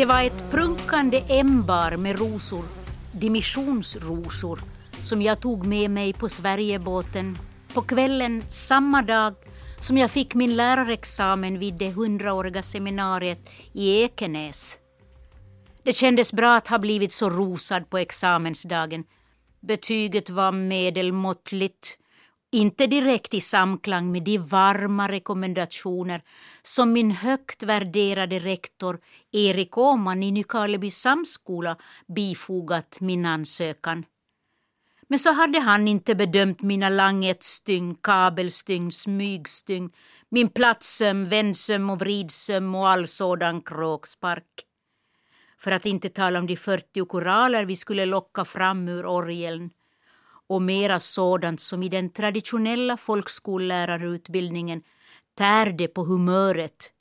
Det var ett prunkande ämbar med rosor, dimissionsrosor, som jag tog med mig på Sverigebåten på kvällen samma dag som jag fick min lärarexamen vid det hundraåriga seminariet i Ekenäs. Det kändes bra att ha blivit så rosad på examensdagen. Betyget var medelmåttligt, inte direkt i samklang med de varma rekommendationer som min högt värderade rektor Erik Åman i Nykarleby samskola bifogat min ansökan. Men så hade han inte bedömt mina langetstyng, kabelstyng, smygstyng, min platssöm, vändsöm och vridsöm och all sådan kråkspark. För att inte tala om de 40 koraler vi skulle locka fram ur orgeln och mera sådant som i den traditionella folkskollärarutbildningen tärde på humöret.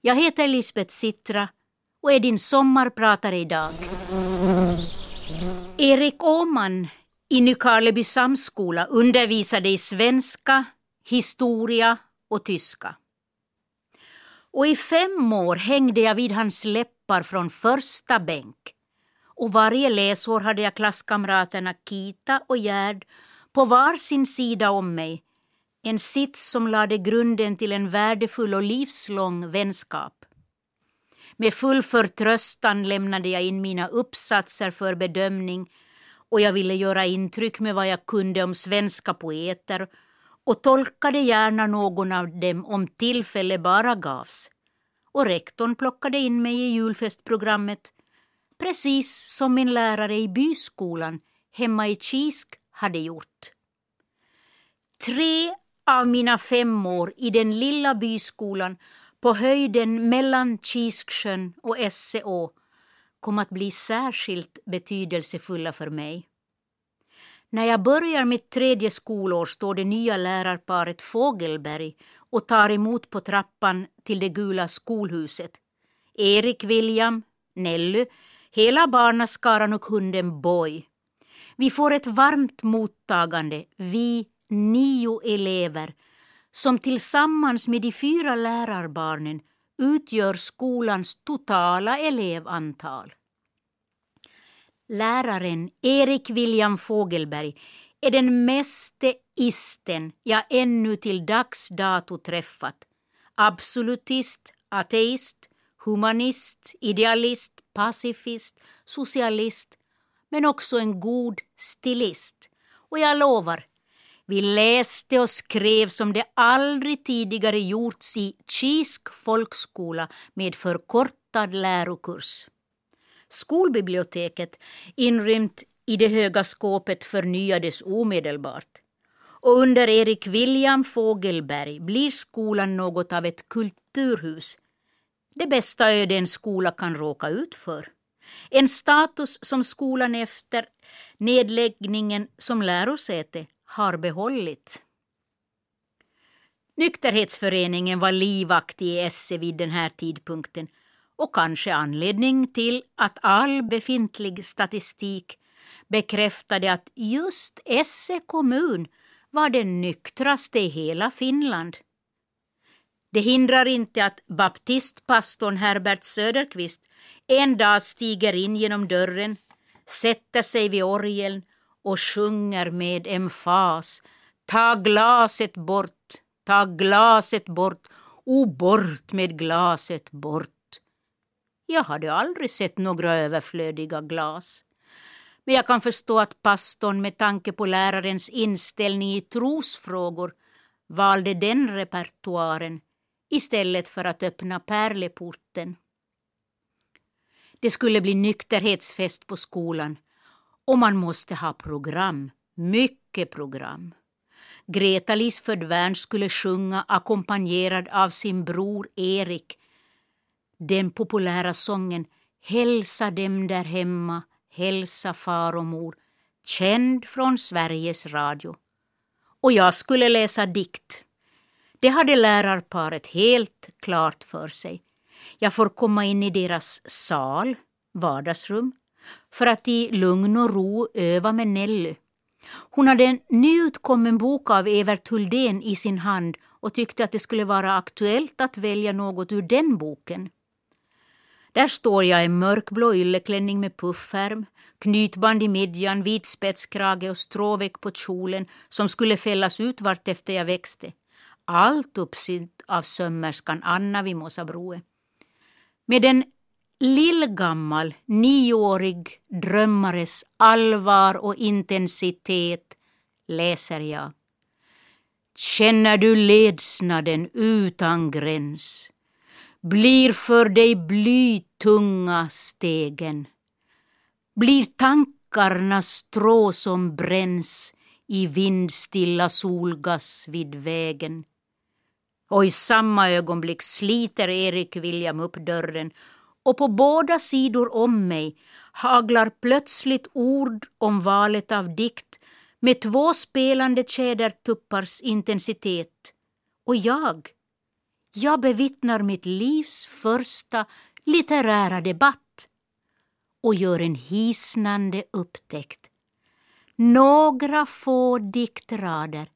Jag heter Lisbeth Sittra och är din sommarpratare idag. Erik Åman i Nykarleby samskola undervisade i svenska, historia och tyska. Och i fem år hängde jag vid hans läppar från första bänk. Och varje läsår hade jag klasskamraterna Kita och Gerd på var sin sida om mig. En sits som lade grunden till en värdefull och livslång vänskap. Med full förtröstan lämnade jag in mina uppsatser för bedömning och jag ville göra intryck med vad jag kunde om svenska poeter och tolkade gärna någon av dem om tillfälle bara gavs. Och rektorn plockade in mig i julfestprogrammet precis som min lärare i byskolan hemma i Kisk hade gjort. Tre av mina fem år i den lilla byskolan på höjden mellan Kisksjön och Esseå kom att bli särskilt betydelsefulla för mig. När jag börjar mitt tredje skolår står det nya lärarparet Fågelberg och tar emot på trappan till det gula skolhuset. Erik William, Nelly, hela barnaskaran och hunden Boy. Vi får ett varmt mottagande, vi nio elever som tillsammans med de fyra lärarbarnen utgör skolans totala elevantal. Läraren Erik William Fogelberg är den meste isten jag ännu till dags dato träffat. Absolutist, ateist, humanist, idealist, pacifist, socialist men också en god stilist. Och jag lovar, vi läste och skrev som det aldrig tidigare gjorts i Kisk folkskola med förkortad lärokurs. Skolbiblioteket, inrymt i det höga skåpet, förnyades omedelbart. Och under Erik William Fogelberg blir skolan något av ett kulturhus. Det bästa öde en skola kan råka ut för. En status som skolan efter nedläggningen som lärosäte har behållit. Nykterhetsföreningen var livaktig i Esse vid den här tidpunkten och kanske anledning till att all befintlig statistik bekräftade att just Esse kommun var den nyktraste i hela Finland. Det hindrar inte att baptistpastorn Herbert Söderqvist en dag stiger in genom dörren, sätter sig vid orgeln och sjunger med emfas Ta glaset bort, ta glaset bort, o bort med glaset bort. Jag hade aldrig sett några överflödiga glas. Men jag kan förstå att pastorn med tanke på lärarens inställning i trosfrågor valde den repertoaren istället för att öppna pärleporten. Det skulle bli nykterhetsfest på skolan och man måste ha program, mycket program. Greta Lisford Wern skulle sjunga ackompanjerad av sin bror Erik den populära sången Hälsa dem där hemma, hälsa far och mor, känd från Sveriges Radio. Och jag skulle läsa dikt. Det hade lärarparet helt klart för sig. Jag får komma in i deras sal, vardagsrum, för att i lugn och ro öva med Nelly. Hon hade en nyutkommen bok av Evert Huldén i sin hand och tyckte att det skulle vara aktuellt att välja något ur den boken. Där står jag i mörkblå ylleklänning med puffärm, knytband i midjan, vit spetskrage och stråveck på kjolen som skulle fällas ut vartefter jag växte. Allt uppsynt av sömmerskan Anna vid Mosabroe. Med en lillgammal, nioårig drömmares allvar och intensitet läser jag. Känner du ledsnaden utan gräns? Blir för dig blytunga stegen? Blir tankarna strå som bränns i vindstilla solgas vid vägen? Och i samma ögonblick sliter Erik William upp dörren och på båda sidor om mig haglar plötsligt ord om valet av dikt med två spelande tjädertuppars intensitet. Och jag, jag bevittnar mitt livs första litterära debatt och gör en hisnande upptäckt. Några få diktrader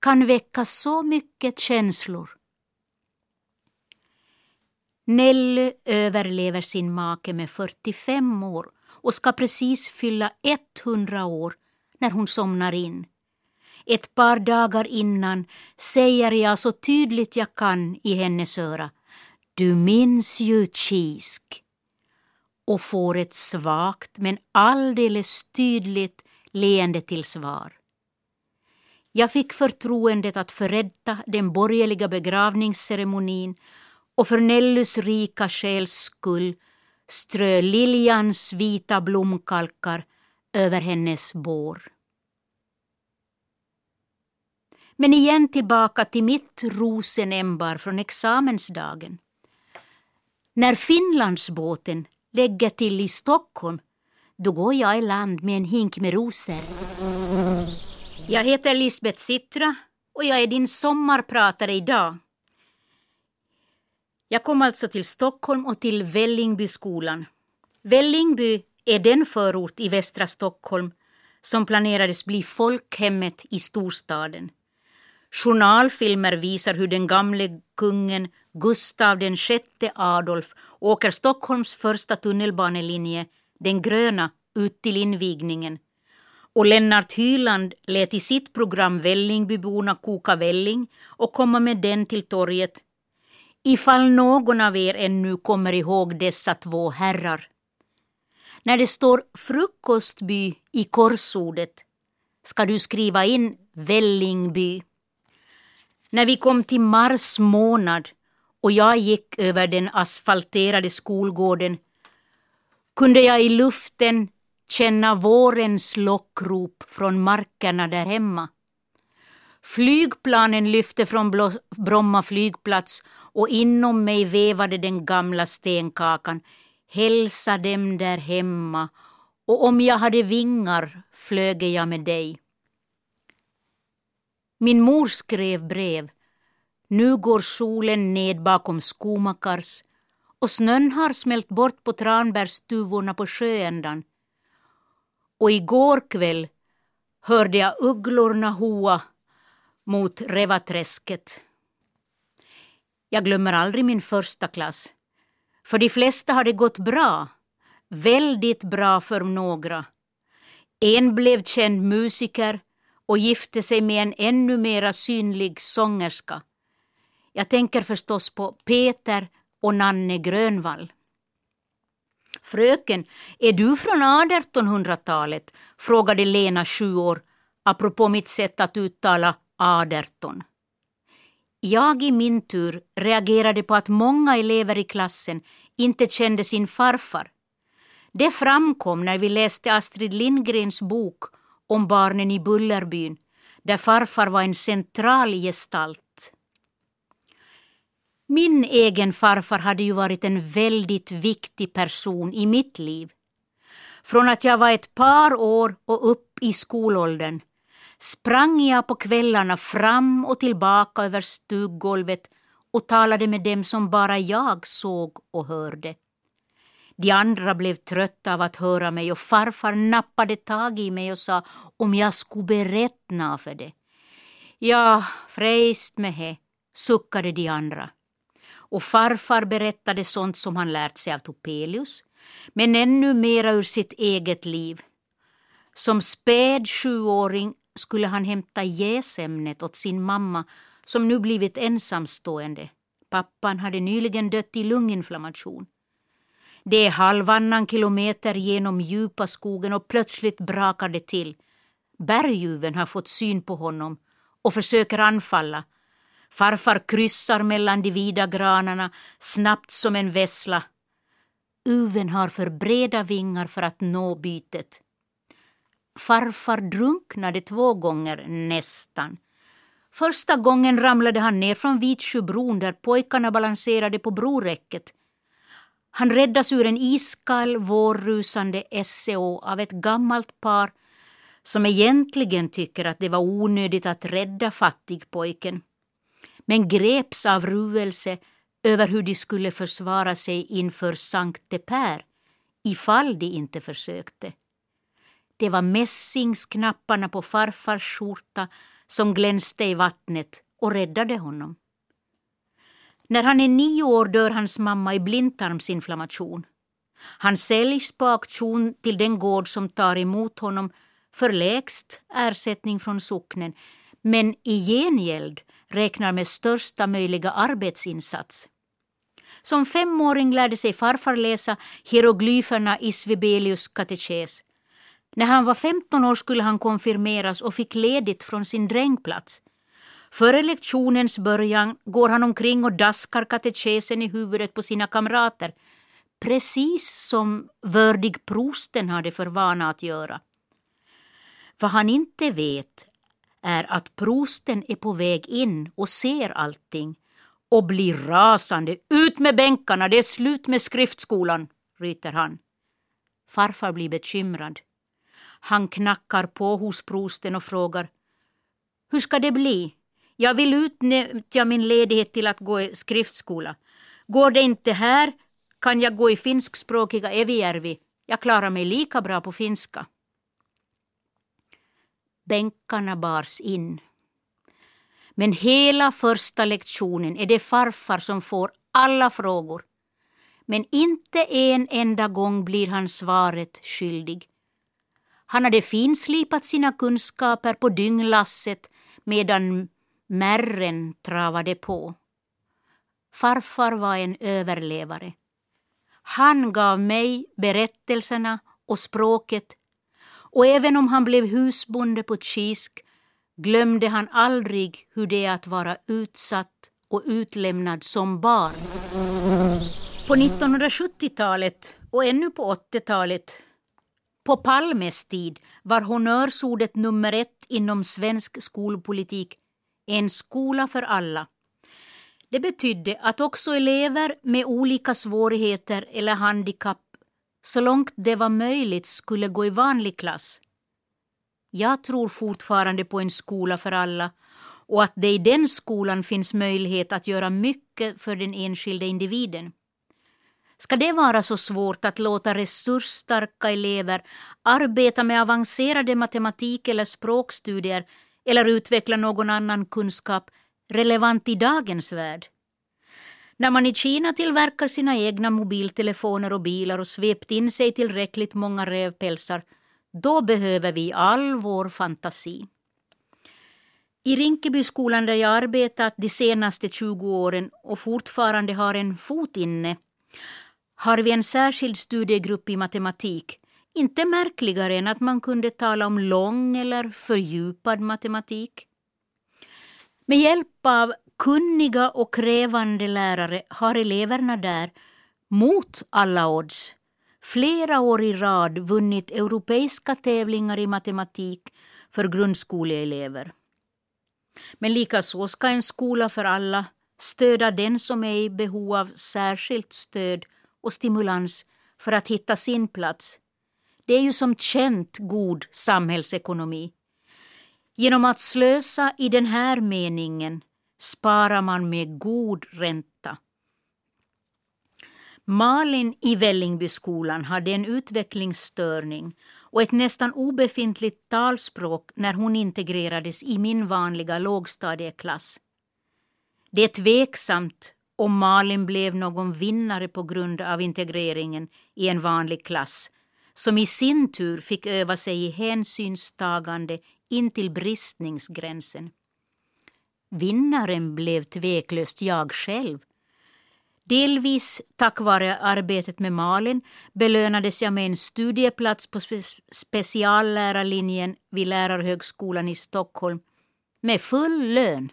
kan väcka så mycket känslor. Nelly överlever sin make med 45 år och ska precis fylla 100 år när hon somnar in. Ett par dagar innan säger jag så tydligt jag kan i hennes öra Du minns ju Kisk och får ett svagt men alldeles tydligt leende till svar. Jag fick förtroendet att förrätta den borgerliga begravningsceremonin och för Nellys rika själs skull strö liljans vita blomkalkar över hennes bår. Men igen tillbaka till mitt rosenämbar från examensdagen. När Finlandsbåten lägger till i Stockholm då går jag i land med en hink med rosor. Jag heter Lisbeth Sittra och jag är din sommarpratare idag. Jag kom alltså till Stockholm och till Vällingbyskolan. Vällingby är den förort i västra Stockholm som planerades bli folkhemmet i storstaden. Journalfilmer visar hur den gamle kungen Gustav VI Adolf åker Stockholms första tunnelbanelinje, den gröna, ut till invigningen. Och Lennart Hyland lät i sitt program Vällingbyborna koka välling och komma med den till torget. Ifall någon av er ännu kommer ihåg dessa två herrar. När det står frukostby i korsordet ska du skriva in Vällingby. När vi kom till mars månad och jag gick över den asfalterade skolgården kunde jag i luften känna vårens lockrop från markerna där hemma. Flygplanen lyfte från Bromma flygplats och inom mig vevade den gamla stenkakan Hälsa dem där hemma och om jag hade vingar flöge jag med dig. Min mor skrev brev. Nu går solen ned bakom Skomakars och snön har smält bort på tranbärstuvorna på sjöändan. Och igår kväll hörde jag ugglorna hoa mot Revaträsket. Jag glömmer aldrig min första klass. För de flesta har det gått bra. Väldigt bra för några. En blev känd musiker och gifte sig med en ännu mera synlig sångerska. Jag tänker förstås på Peter och Nanne Grönvall. Fröken, är du från 1800-talet? frågade Lena, sju år, apropå mitt sätt att uttala 18. Jag i min tur reagerade på att många elever i klassen inte kände sin farfar. Det framkom när vi läste Astrid Lindgrens bok om barnen i Bullerbyn, där farfar var en central gestalt. Min egen farfar hade ju varit en väldigt viktig person i mitt liv. Från att jag var ett par år och upp i skolåldern sprang jag på kvällarna fram och tillbaka över stuggolvet och talade med dem som bara jag såg och hörde. De andra blev trötta av att höra mig och farfar nappade tag i mig och sa om jag skulle berätta för det. Ja, frejst med he, suckade de andra och farfar berättade sånt som han lärt sig av Topelius, men ännu mera ur sitt eget liv. Som späd sjuåring skulle han hämta jäsämnet åt sin mamma som nu blivit ensamstående. Pappan hade nyligen dött i lunginflammation. Det är halvannan kilometer genom djupa skogen och plötsligt brakar det till. Berguven har fått syn på honom och försöker anfalla. Farfar kryssar mellan de vida granarna snabbt som en vessla. Uven har för breda vingar för att nå bytet. Farfar drunknade två gånger, nästan. Första gången ramlade han ner från Vitsjöbron där pojkarna balanserade på broräcket. Han räddas ur en iskall, vårrusande SCO av ett gammalt par som egentligen tycker att det var onödigt att rädda fattigpojken men greps av ruelse över hur de skulle försvara sig inför Sankte Per ifall de inte försökte. Det var mässingsknapparna på farfars skjorta som glänste i vattnet och räddade honom. När han är nio år dör hans mamma i blindtarmsinflammation. Han säljs på auktion till den gård som tar emot honom för lägst ersättning från socknen men i gengäld räknar med största möjliga arbetsinsats. Som femåring lärde sig farfar läsa hieroglyferna i Svebelius katekes. När han var 15 år skulle han konfirmeras och fick ledigt från sin drängplats. Före lektionens början går han omkring och daskar katekesen i huvudet på sina kamrater, precis som vördig prosten hade för vana att göra. Vad han inte vet är att prosten är på väg in och ser allting och blir rasande. Ut med bänkarna, det är slut med skriftskolan, ryter han. Farfar blir bekymrad. Han knackar på hos prosten och frågar Hur ska det bli? Jag vill utnyttja min ledighet till att gå i skriftskola. Går det inte här kan jag gå i finskspråkiga Evijärvi. Jag klarar mig lika bra på finska. Bänkarna bars in. Men hela första lektionen är det farfar som får alla frågor. Men inte en enda gång blir han svaret skyldig. Han hade finslipat sina kunskaper på dynglasset medan märren travade på. Farfar var en överlevare. Han gav mig berättelserna och språket och även om han blev husbonde på Kisk glömde han aldrig hur det är att vara utsatt och utlämnad som barn. På 1970-talet och ännu på 80-talet på Palmes tid var honnörsordet nummer ett inom svensk skolpolitik en skola för alla. Det betydde att också elever med olika svårigheter eller handikapp så långt det var möjligt skulle gå i vanlig klass. Jag tror fortfarande på en skola för alla och att det i den skolan finns möjlighet att göra mycket för den enskilde individen. Ska det vara så svårt att låta resursstarka elever arbeta med avancerade matematik eller språkstudier eller utveckla någon annan kunskap relevant i dagens värld? När man i Kina tillverkar sina egna mobiltelefoner och bilar och svept in sig tillräckligt många rävpälsar, då behöver vi all vår fantasi. I Rinkebyskolan där jag arbetat de senaste 20 åren och fortfarande har en fot inne har vi en särskild studiegrupp i matematik. Inte märkligare än att man kunde tala om lång eller fördjupad matematik. Med hjälp av kunniga och krävande lärare har eleverna där, mot alla odds, flera år i rad vunnit europeiska tävlingar i matematik för grundskoleelever. Men likaså ska en skola för alla stödja den som är i behov av särskilt stöd och stimulans för att hitta sin plats. Det är ju som känt god samhällsekonomi. Genom att slösa i den här meningen sparar man med god ränta. Malin i Vällingbyskolan hade en utvecklingsstörning och ett nästan obefintligt talspråk när hon integrerades i min vanliga lågstadieklass. Det är tveksamt om Malin blev någon vinnare på grund av integreringen i en vanlig klass som i sin tur fick öva sig i hänsynstagande in till bristningsgränsen. Vinnaren blev tveklöst jag själv. Delvis tack vare arbetet med Malin belönades jag med en studieplats på spe speciallärarlinjen vid Lärarhögskolan i Stockholm med full lön.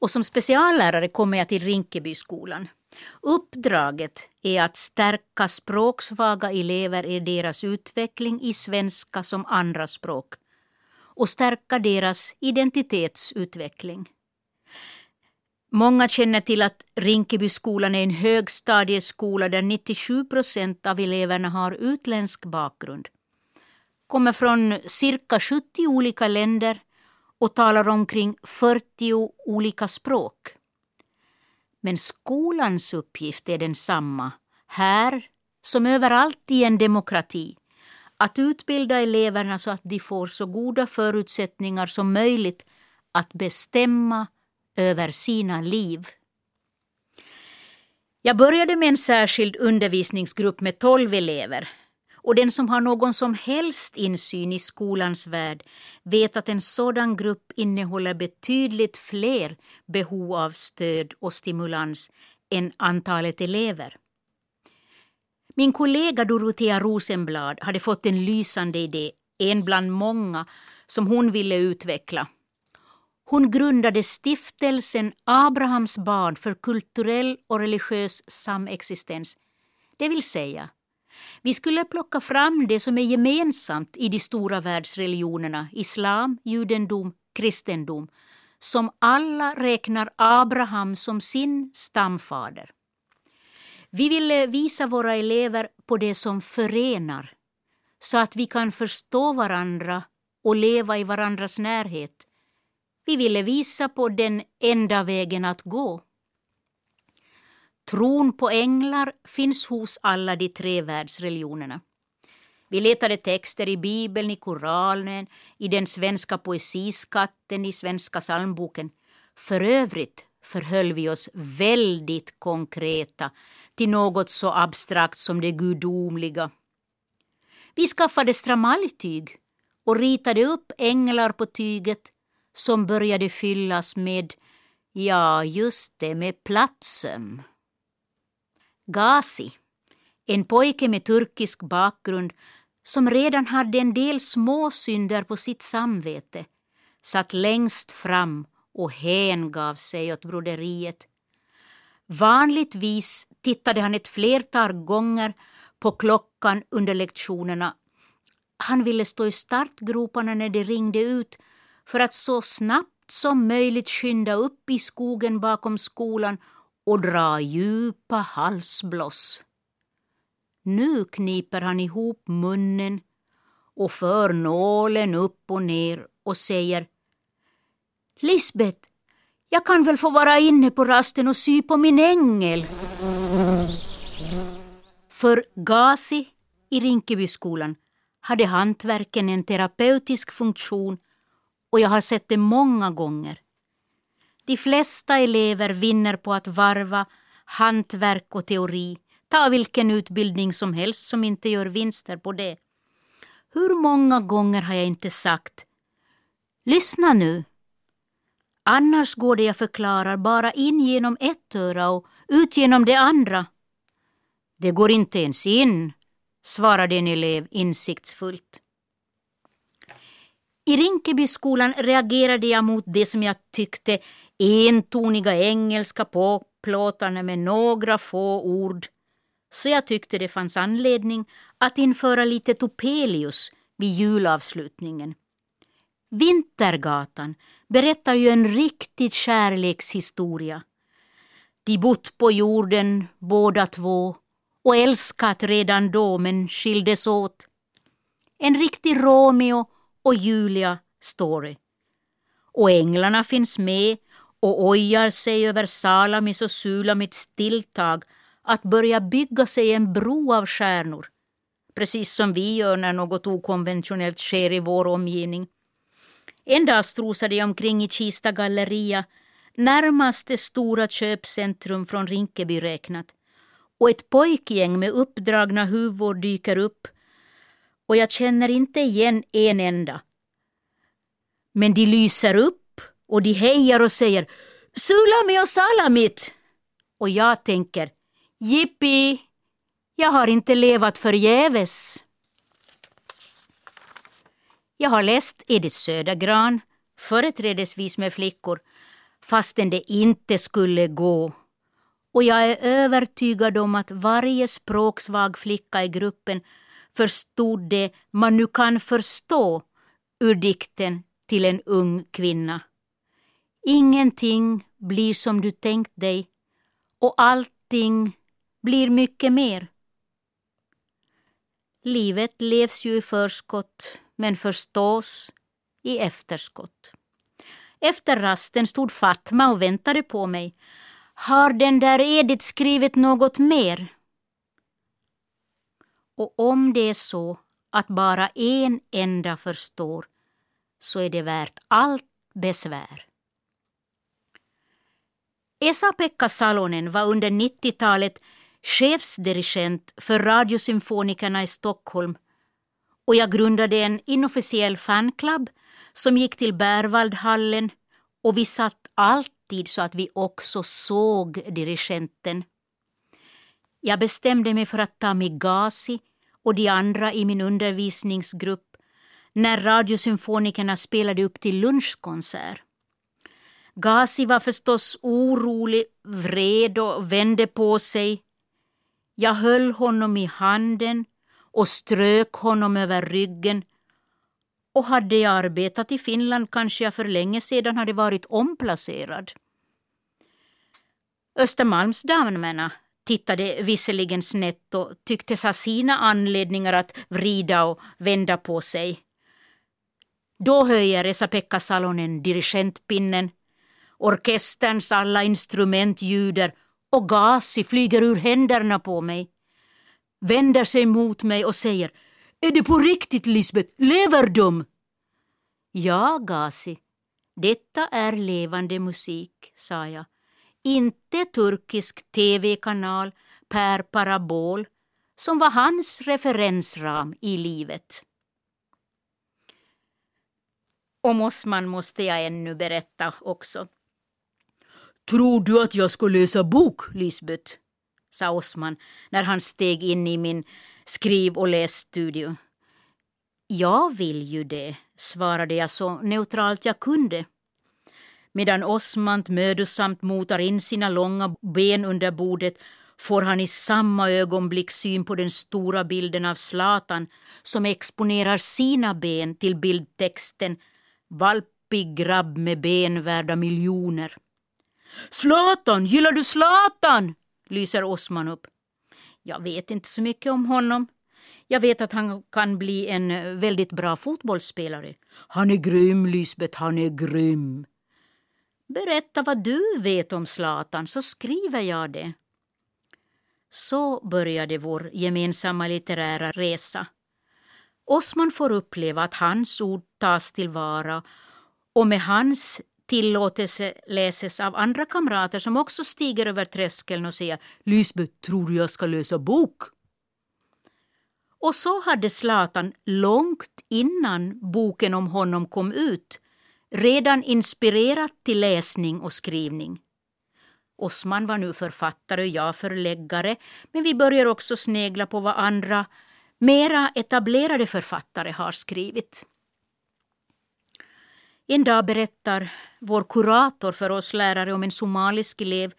Och som speciallärare kommer jag till Rinkebyskolan. Uppdraget är att stärka språksvaga elever i deras utveckling i svenska som andraspråk och stärka deras identitetsutveckling. Många känner till att Rinkebyskolan är en högstadieskola där 97 procent av eleverna har utländsk bakgrund. Kommer från cirka 70 olika länder och talar omkring 40 olika språk. Men skolans uppgift är densamma, här som överallt i en demokrati. Att utbilda eleverna så att de får så goda förutsättningar som möjligt att bestämma över sina liv. Jag började med en särskild undervisningsgrupp med tolv elever och den som har någon som helst insyn i skolans värld vet att en sådan grupp innehåller betydligt fler behov av stöd och stimulans än antalet elever. Min kollega Dorotea Rosenblad hade fått en lysande idé, en bland många, som hon ville utveckla. Hon grundade stiftelsen Abrahams barn för kulturell och religiös samexistens, det vill säga vi skulle plocka fram det som är gemensamt i de stora världsreligionerna islam, judendom, kristendom som alla räknar Abraham som sin stamfader. Vi ville eh, visa våra elever på det som förenar så att vi kan förstå varandra och leva i varandras närhet. Vi ville visa på den enda vägen att gå. Tron på änglar finns hos alla de tre världsreligionerna. Vi letade texter i Bibeln, i Koranen, i den svenska poesiskatten, i Svenska psalmboken. För övrigt förhöll vi oss väldigt konkreta till något så abstrakt som det gudomliga. Vi skaffade stramaljtyg och ritade upp änglar på tyget som började fyllas med, ja, just det, med plattsöm. Gazi, en pojke med turkisk bakgrund som redan hade en del småsynder på sitt samvete, satt längst fram och hängav sig åt broderiet. Vanligtvis tittade han ett flertal gånger på klockan under lektionerna. Han ville stå i startgroparna när det ringde ut för att så snabbt som möjligt skynda upp i skogen bakom skolan och dra djupa halsbloss. Nu kniper han ihop munnen och för nålen upp och ner och säger Lisbeth, jag kan väl få vara inne på rasten och sy på min ängel? För Gazi i Rinkebyskolan hade hantverken en terapeutisk funktion och jag har sett det många gånger. De flesta elever vinner på att varva hantverk och teori. Ta vilken utbildning som helst som inte gör vinster på det. Hur många gånger har jag inte sagt Lyssna nu. Annars går det jag förklarar bara in genom ett öra och ut genom det andra. Det går inte ens in, svarade en elev insiktsfullt. I Rinkebyskolan reagerade jag mot det som jag tyckte entoniga engelska påplåtarna med några få ord. Så jag tyckte det fanns anledning att införa lite Topelius vid julavslutningen. Vintergatan berättar ju en riktig kärlekshistoria. De bott på jorden båda två och älskat redan då men skildes åt. En riktig Romeo och Julia story. Och änglarna finns med och ojar sig över Salamis och Sulamits tilltag att börja bygga sig en bro av stjärnor. Precis som vi gör när något okonventionellt sker i vår omgivning. En dag strosade jag omkring i Kista galleria närmaste stora köpcentrum från Rinkeby räknat och ett pojkgäng med uppdragna huvor dyker upp och jag känner inte igen en enda. Men de lyser upp och de hejar och säger Sulami och Salamit! Och jag tänker Jippi, jag har inte levat förgäves. Jag har läst Edith Södergran, företrädesvis med flickor, fastän det inte skulle gå. Och jag är övertygad om att varje språksvag flicka i gruppen förstod det man nu kan förstå ur dikten till en ung kvinna. Ingenting blir som du tänkt dig och allting blir mycket mer. Livet levs ju i förskott men förstås i efterskott. Efter rasten stod Fatma och väntade på mig. Har den där Edith skrivit något mer? Och om det är så att bara en enda förstår så är det värt allt besvär. Esa-Pekka Salonen var under 90-talet chefsdirigent för Radiosymfonikerna i Stockholm och jag grundade en inofficiell fanclub som gick till Bärvaldhallen och vi satt alltid så att vi också såg dirigenten. Jag bestämde mig för att ta med Gazi och de andra i min undervisningsgrupp när Radiosymfonikerna spelade upp till lunchkonsert. Gazi var förstås orolig, vred och vände på sig. Jag höll honom i handen och strök honom över ryggen och hade jag arbetat i Finland kanske jag för länge sedan hade varit omplacerad. Östermalmsdamerna tittade visserligen snett och tycktes ha sina anledningar att vrida och vända på sig. Då höjer Esa-Pekka Salonen dirigentpinnen, orkesterns alla instrument ljuder och Gasi flyger ur händerna på mig, vänder sig mot mig och säger är det på riktigt, Lisbeth? Lever de? Ja, Gazi. Detta är levande musik, sa jag. Inte turkisk tv-kanal per parabol som var hans referensram i livet. Om Osman måste jag ännu berätta också. Tror du att jag ska läsa bok, Lisbeth? Sa Osman när han steg in i min skriv och lässtudio. Jag vill ju det, svarade jag så neutralt jag kunde. Medan Osman mödosamt motar in sina långa ben under bordet får han i samma ögonblick syn på den stora bilden av Zlatan som exponerar sina ben till bildtexten Valpig grabb med ben värda miljoner. Zlatan, gillar du Zlatan? Lyser Osman upp. Jag vet inte så mycket om honom. Jag vet att han kan bli en eh, väldigt bra fotbollsspelare. Han är grym, Lisbeth, han är grym. Berätta vad du vet om Zlatan så skriver jag det. Så började vår gemensamma litterära resa. Osman får uppleva att hans ord tas tillvara och med hans tillåtelse läses av andra kamrater som också stiger över tröskeln och säger Lisbeth, tror du jag ska läsa bok? Och så hade Zlatan långt innan boken om honom kom ut redan inspirerat till läsning och skrivning. Osman var nu författare och jag förläggare men vi börjar också snegla på vad andra, mera etablerade författare har skrivit. En dag berättar vår kurator för oss lärare om en somalisk elev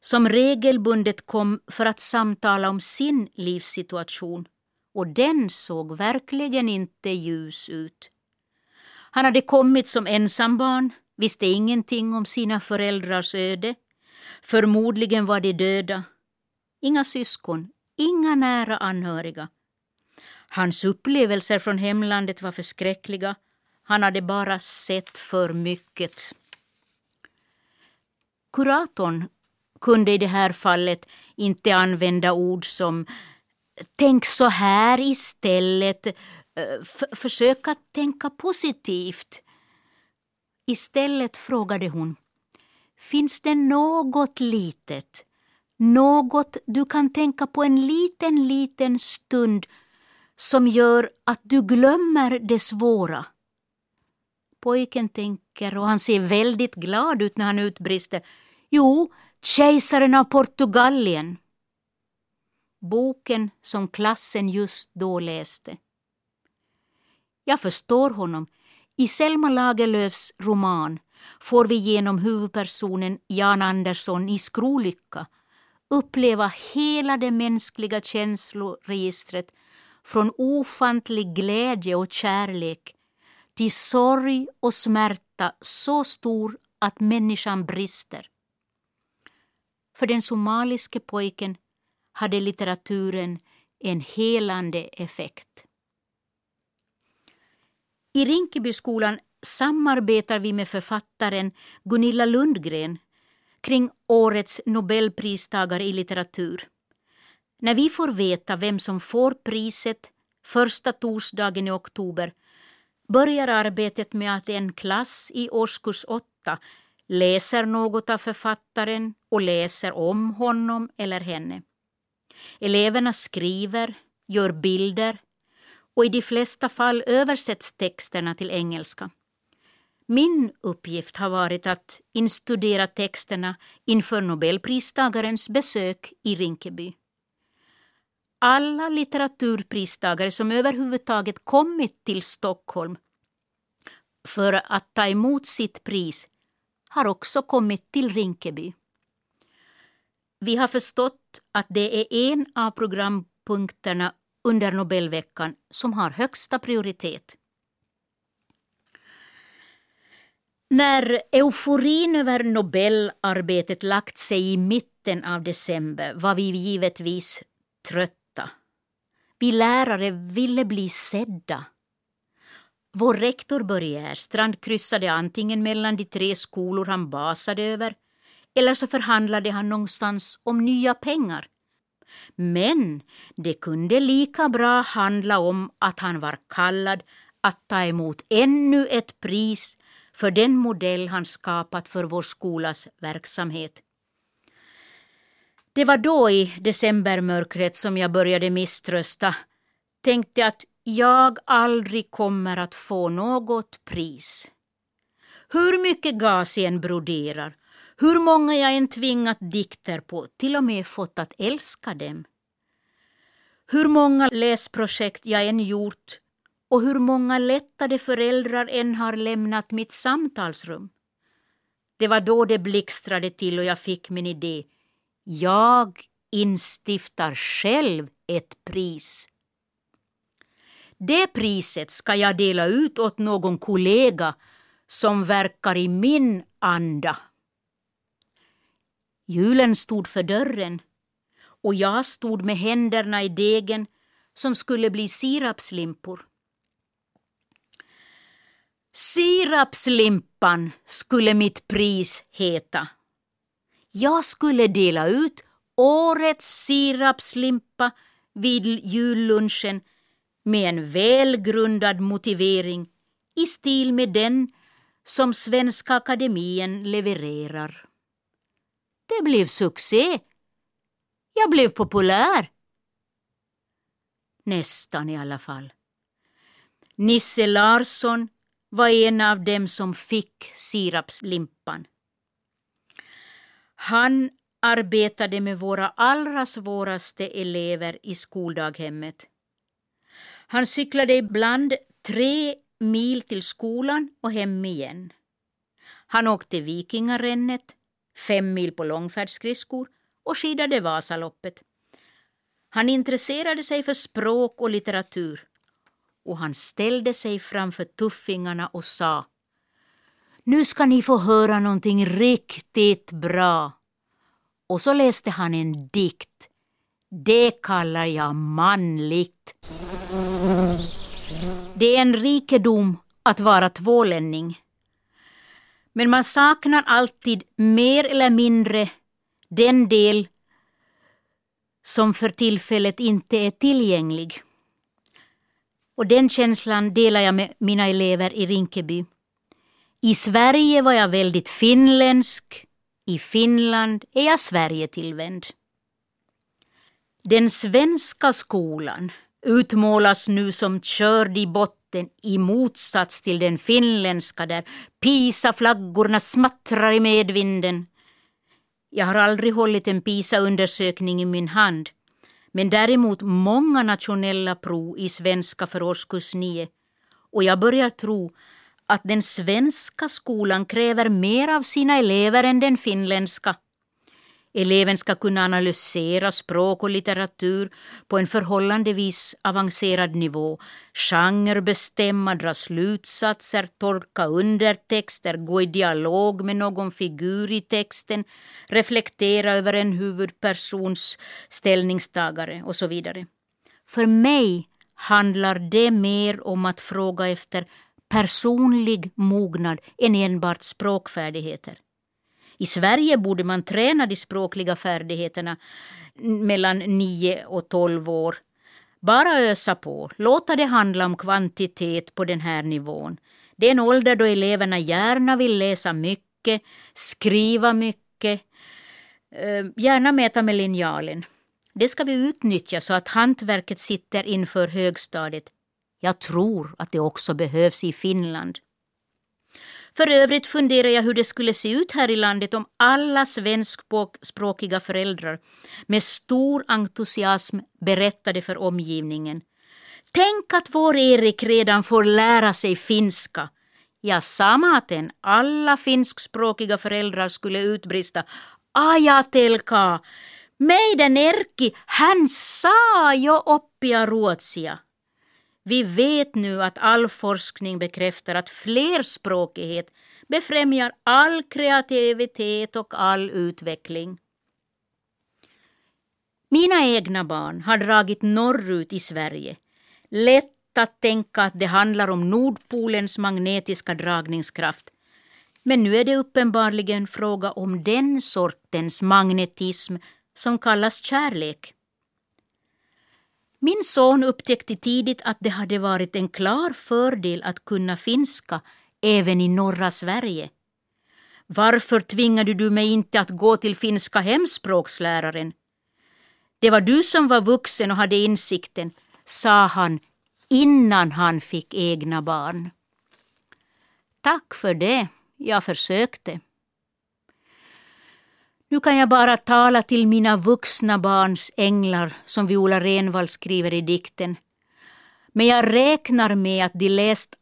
som regelbundet kom för att samtala om sin livssituation och den såg verkligen inte ljus ut. Han hade kommit som ensambarn, visste ingenting om sina föräldrars öde. Förmodligen var de döda. Inga syskon, inga nära anhöriga. Hans upplevelser från hemlandet var förskräckliga han hade bara sett för mycket. Kuratorn kunde i det här fallet inte använda ord som tänk så här istället, eh, F försök att tänka positivt. Istället frågade hon Finns det något litet, något du kan tänka på en liten, liten stund som gör att du glömmer det svåra? Pojken tänker och han ser väldigt glad ut när han utbrister. Jo, kejsaren av Portugalien. Boken som klassen just då läste. Jag förstår honom. I Selma Lagerlöfs roman får vi genom huvudpersonen Jan Andersson i Skrolycka uppleva hela det mänskliga känsloregistret från ofantlig glädje och kärlek till sorg och smärta så stor att människan brister. För den somaliske pojken hade litteraturen en helande effekt. I Rinkebyskolan samarbetar vi med författaren Gunilla Lundgren kring årets nobelpristagare i litteratur. När vi får veta vem som får priset första torsdagen i oktober börjar arbetet med att en klass i årskurs 8 läser något av författaren och läser om honom eller henne. Eleverna skriver, gör bilder och i de flesta fall översätts texterna till engelska. Min uppgift har varit att instudera texterna inför nobelpristagarens besök i Rinkeby. Alla litteraturpristagare som överhuvudtaget kommit till Stockholm för att ta emot sitt pris har också kommit till Rinkeby. Vi har förstått att det är en av programpunkterna under Nobelveckan som har högsta prioritet. När euforin över Nobelarbetet lagt sig i mitten av december var vi givetvis trötta. Vi lärare ville bli sedda. Vår rektor Börje Erstrand kryssade antingen mellan de tre skolor han basade över eller så förhandlade han någonstans om nya pengar. Men det kunde lika bra handla om att han var kallad att ta emot ännu ett pris för den modell han skapat för vår skolas verksamhet. Det var då i decembermörkret som jag började misströsta. Tänkte att jag aldrig kommer att få något pris. Hur mycket gas jag än broderar, hur många jag än tvingat dikter på, till och med fått att älska dem. Hur många läsprojekt jag än gjort och hur många lättade föräldrar än har lämnat mitt samtalsrum. Det var då det blixtrade till och jag fick min idé. Jag instiftar själv ett pris. Det priset ska jag dela ut åt någon kollega som verkar i min anda. Julen stod för dörren och jag stod med händerna i degen som skulle bli sirapslimpor. Sirapslimpan skulle mitt pris heta. Jag skulle dela ut årets sirapslimpa vid jullunchen med en välgrundad motivering i stil med den som Svenska Akademien levererar. Det blev succé. Jag blev populär. Nästan i alla fall. Nisse Larsson var en av dem som fick sirapslimpan. Han arbetade med våra allra svåraste elever i skoldaghemmet. Han cyklade ibland tre mil till skolan och hem igen. Han åkte Vikingarännet, fem mil på långfärdsskridskor och skidade Vasaloppet. Han intresserade sig för språk och litteratur och han ställde sig framför tuffingarna och sa nu ska ni få höra någonting riktigt bra. Och så läste han en dikt. Det kallar jag manligt. Det är en rikedom att vara tvålänning. Men man saknar alltid mer eller mindre den del som för tillfället inte är tillgänglig. Och den känslan delar jag med mina elever i Rinkeby. I Sverige var jag väldigt finländsk, I Finland är jag Sverigetillvänd. Den svenska skolan utmålas nu som körd i botten i motsats till den finländska där PISA-flaggorna smattrar i medvinden. Jag har aldrig hållit en PISA-undersökning i min hand men däremot många nationella prov i svenska för årskurs 9 och jag börjar tro att den svenska skolan kräver mer av sina elever än den finländska. Eleven ska kunna analysera språk och litteratur på en förhållandevis avancerad nivå, genrebestämma, dra slutsatser, tolka undertexter, gå i dialog med någon figur i texten, reflektera över en huvudpersons ställningstagare och så vidare. För mig handlar det mer om att fråga efter personlig mognad än enbart språkfärdigheter. I Sverige borde man träna de språkliga färdigheterna mellan 9 och 12 år. Bara ösa på, låta det handla om kvantitet på den här nivån. Det är en ålder då eleverna gärna vill läsa mycket, skriva mycket, eh, gärna mäta med linjalen. Det ska vi utnyttja så att hantverket sitter inför högstadiet. Jag tror att det också behövs i Finland. För övrigt funderar jag hur det skulle se ut här i landet om alla svenskspråkiga föräldrar med stor entusiasm berättade för omgivningen. Tänk att vår Erik redan får lära sig finska. Ja, samaten alla finskspråkiga föräldrar skulle utbrista Ajatelka! Meidän Erkki, hän saa jo oppia ruotsia. Vi vet nu att all forskning bekräftar att flerspråkighet befrämjar all kreativitet och all utveckling. Mina egna barn har dragit norrut i Sverige. Lätt att tänka att det handlar om Nordpolens magnetiska dragningskraft. Men nu är det uppenbarligen fråga om den sortens magnetism som kallas kärlek. Min son upptäckte tidigt att det hade varit en klar fördel att kunna finska även i norra Sverige. Varför tvingade du mig inte att gå till finska hemspråksläraren? Det var du som var vuxen och hade insikten, sa han innan han fick egna barn. Tack för det, jag försökte. Nu kan jag bara tala till mina vuxna barns änglar, som Viola Renvall skriver i dikten. Men jag räknar med att de läst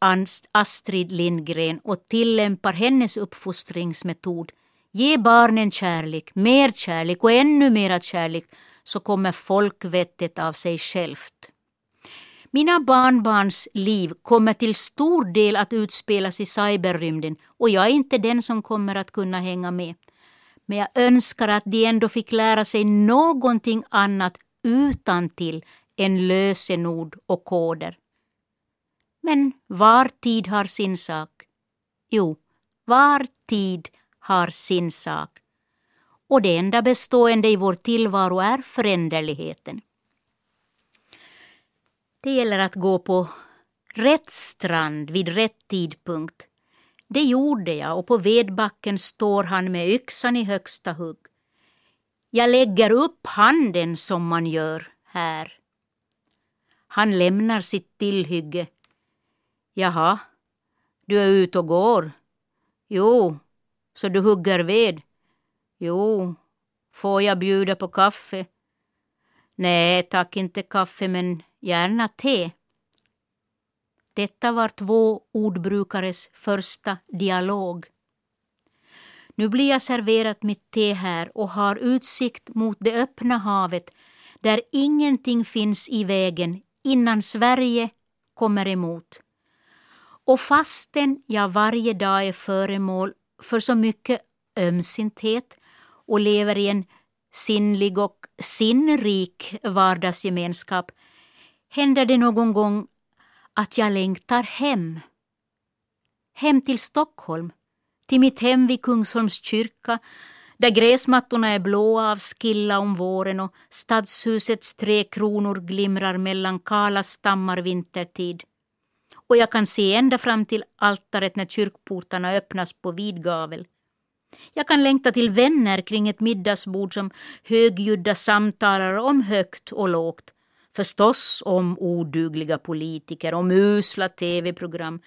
Astrid Lindgren och tillämpar hennes uppfostringsmetod. Ge barnen kärlek, mer kärlek och ännu mera kärlek så kommer folkvettet av sig självt. Mina barnbarns liv kommer till stor del att utspelas i cyberrymden och jag är inte den som kommer att kunna hänga med men jag önskar att de ändå fick lära sig någonting annat utan till än lösenord och koder. Men var tid har sin sak. Jo, var tid har sin sak. Och det enda bestående i vår tillvaro är föränderligheten. Det gäller att gå på rätt strand vid rätt tidpunkt det gjorde jag och på vedbacken står han med yxan i högsta hugg. Jag lägger upp handen som man gör här. Han lämnar sitt tillhygge. Jaha, du är ute och går? Jo, så du hugger ved? Jo, får jag bjuda på kaffe? Nej, tack inte kaffe, men gärna te. Detta var två ordbrukares första dialog. Nu blir jag serverat mitt te här och har utsikt mot det öppna havet där ingenting finns i vägen innan Sverige kommer emot. Och fastän jag varje dag är föremål för så mycket ömsinthet och lever i en sinnlig och sinnrik vardagsgemenskap händer det någon gång att jag längtar hem. Hem till Stockholm, till mitt hem vid Kungsholms kyrka där gräsmattorna är blåa av skilla om våren och stadshusets tre kronor glimrar mellan kala stammar vintertid. Och jag kan se ända fram till altaret när kyrkportarna öppnas på vid gavel. Jag kan längta till vänner kring ett middagsbord som högljudda samtalar om högt och lågt. Förstås om odugliga politiker, om usla tv-program,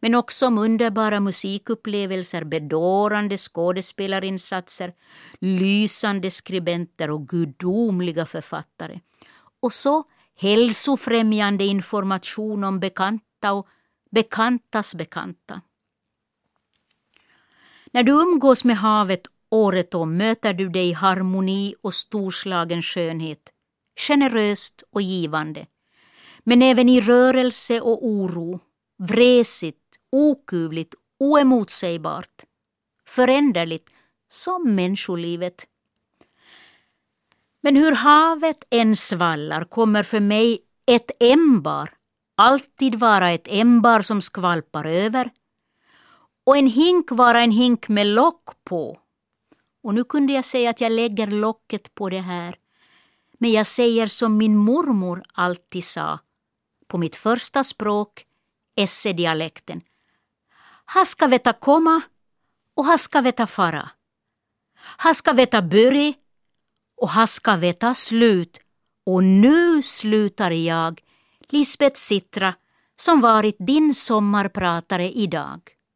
men också om underbara musikupplevelser, bedårande skådespelarinsatser, lysande skribenter och gudomliga författare. Och så hälsofrämjande information om bekanta och bekantas bekanta. När du umgås med havet året om möter du det i harmoni och storslagen skönhet, generöst och givande, men även i rörelse och oro, vresigt, okuvligt, oemotsägbart, föränderligt som människolivet. Men hur havet än svallar kommer för mig ett ämbar alltid vara ett ämbar som skvalpar över och en hink vara en hink med lock på. Och nu kunde jag säga att jag lägger locket på det här. Men jag säger som min mormor alltid sa, på mitt första språk, Esse-dialekten. Ha ska veta komma och ha ska veta fara. Ha ska veta börja och ha ska veta slut. Och nu slutar jag, Lisbeth Sittra, som varit din sommarpratare idag.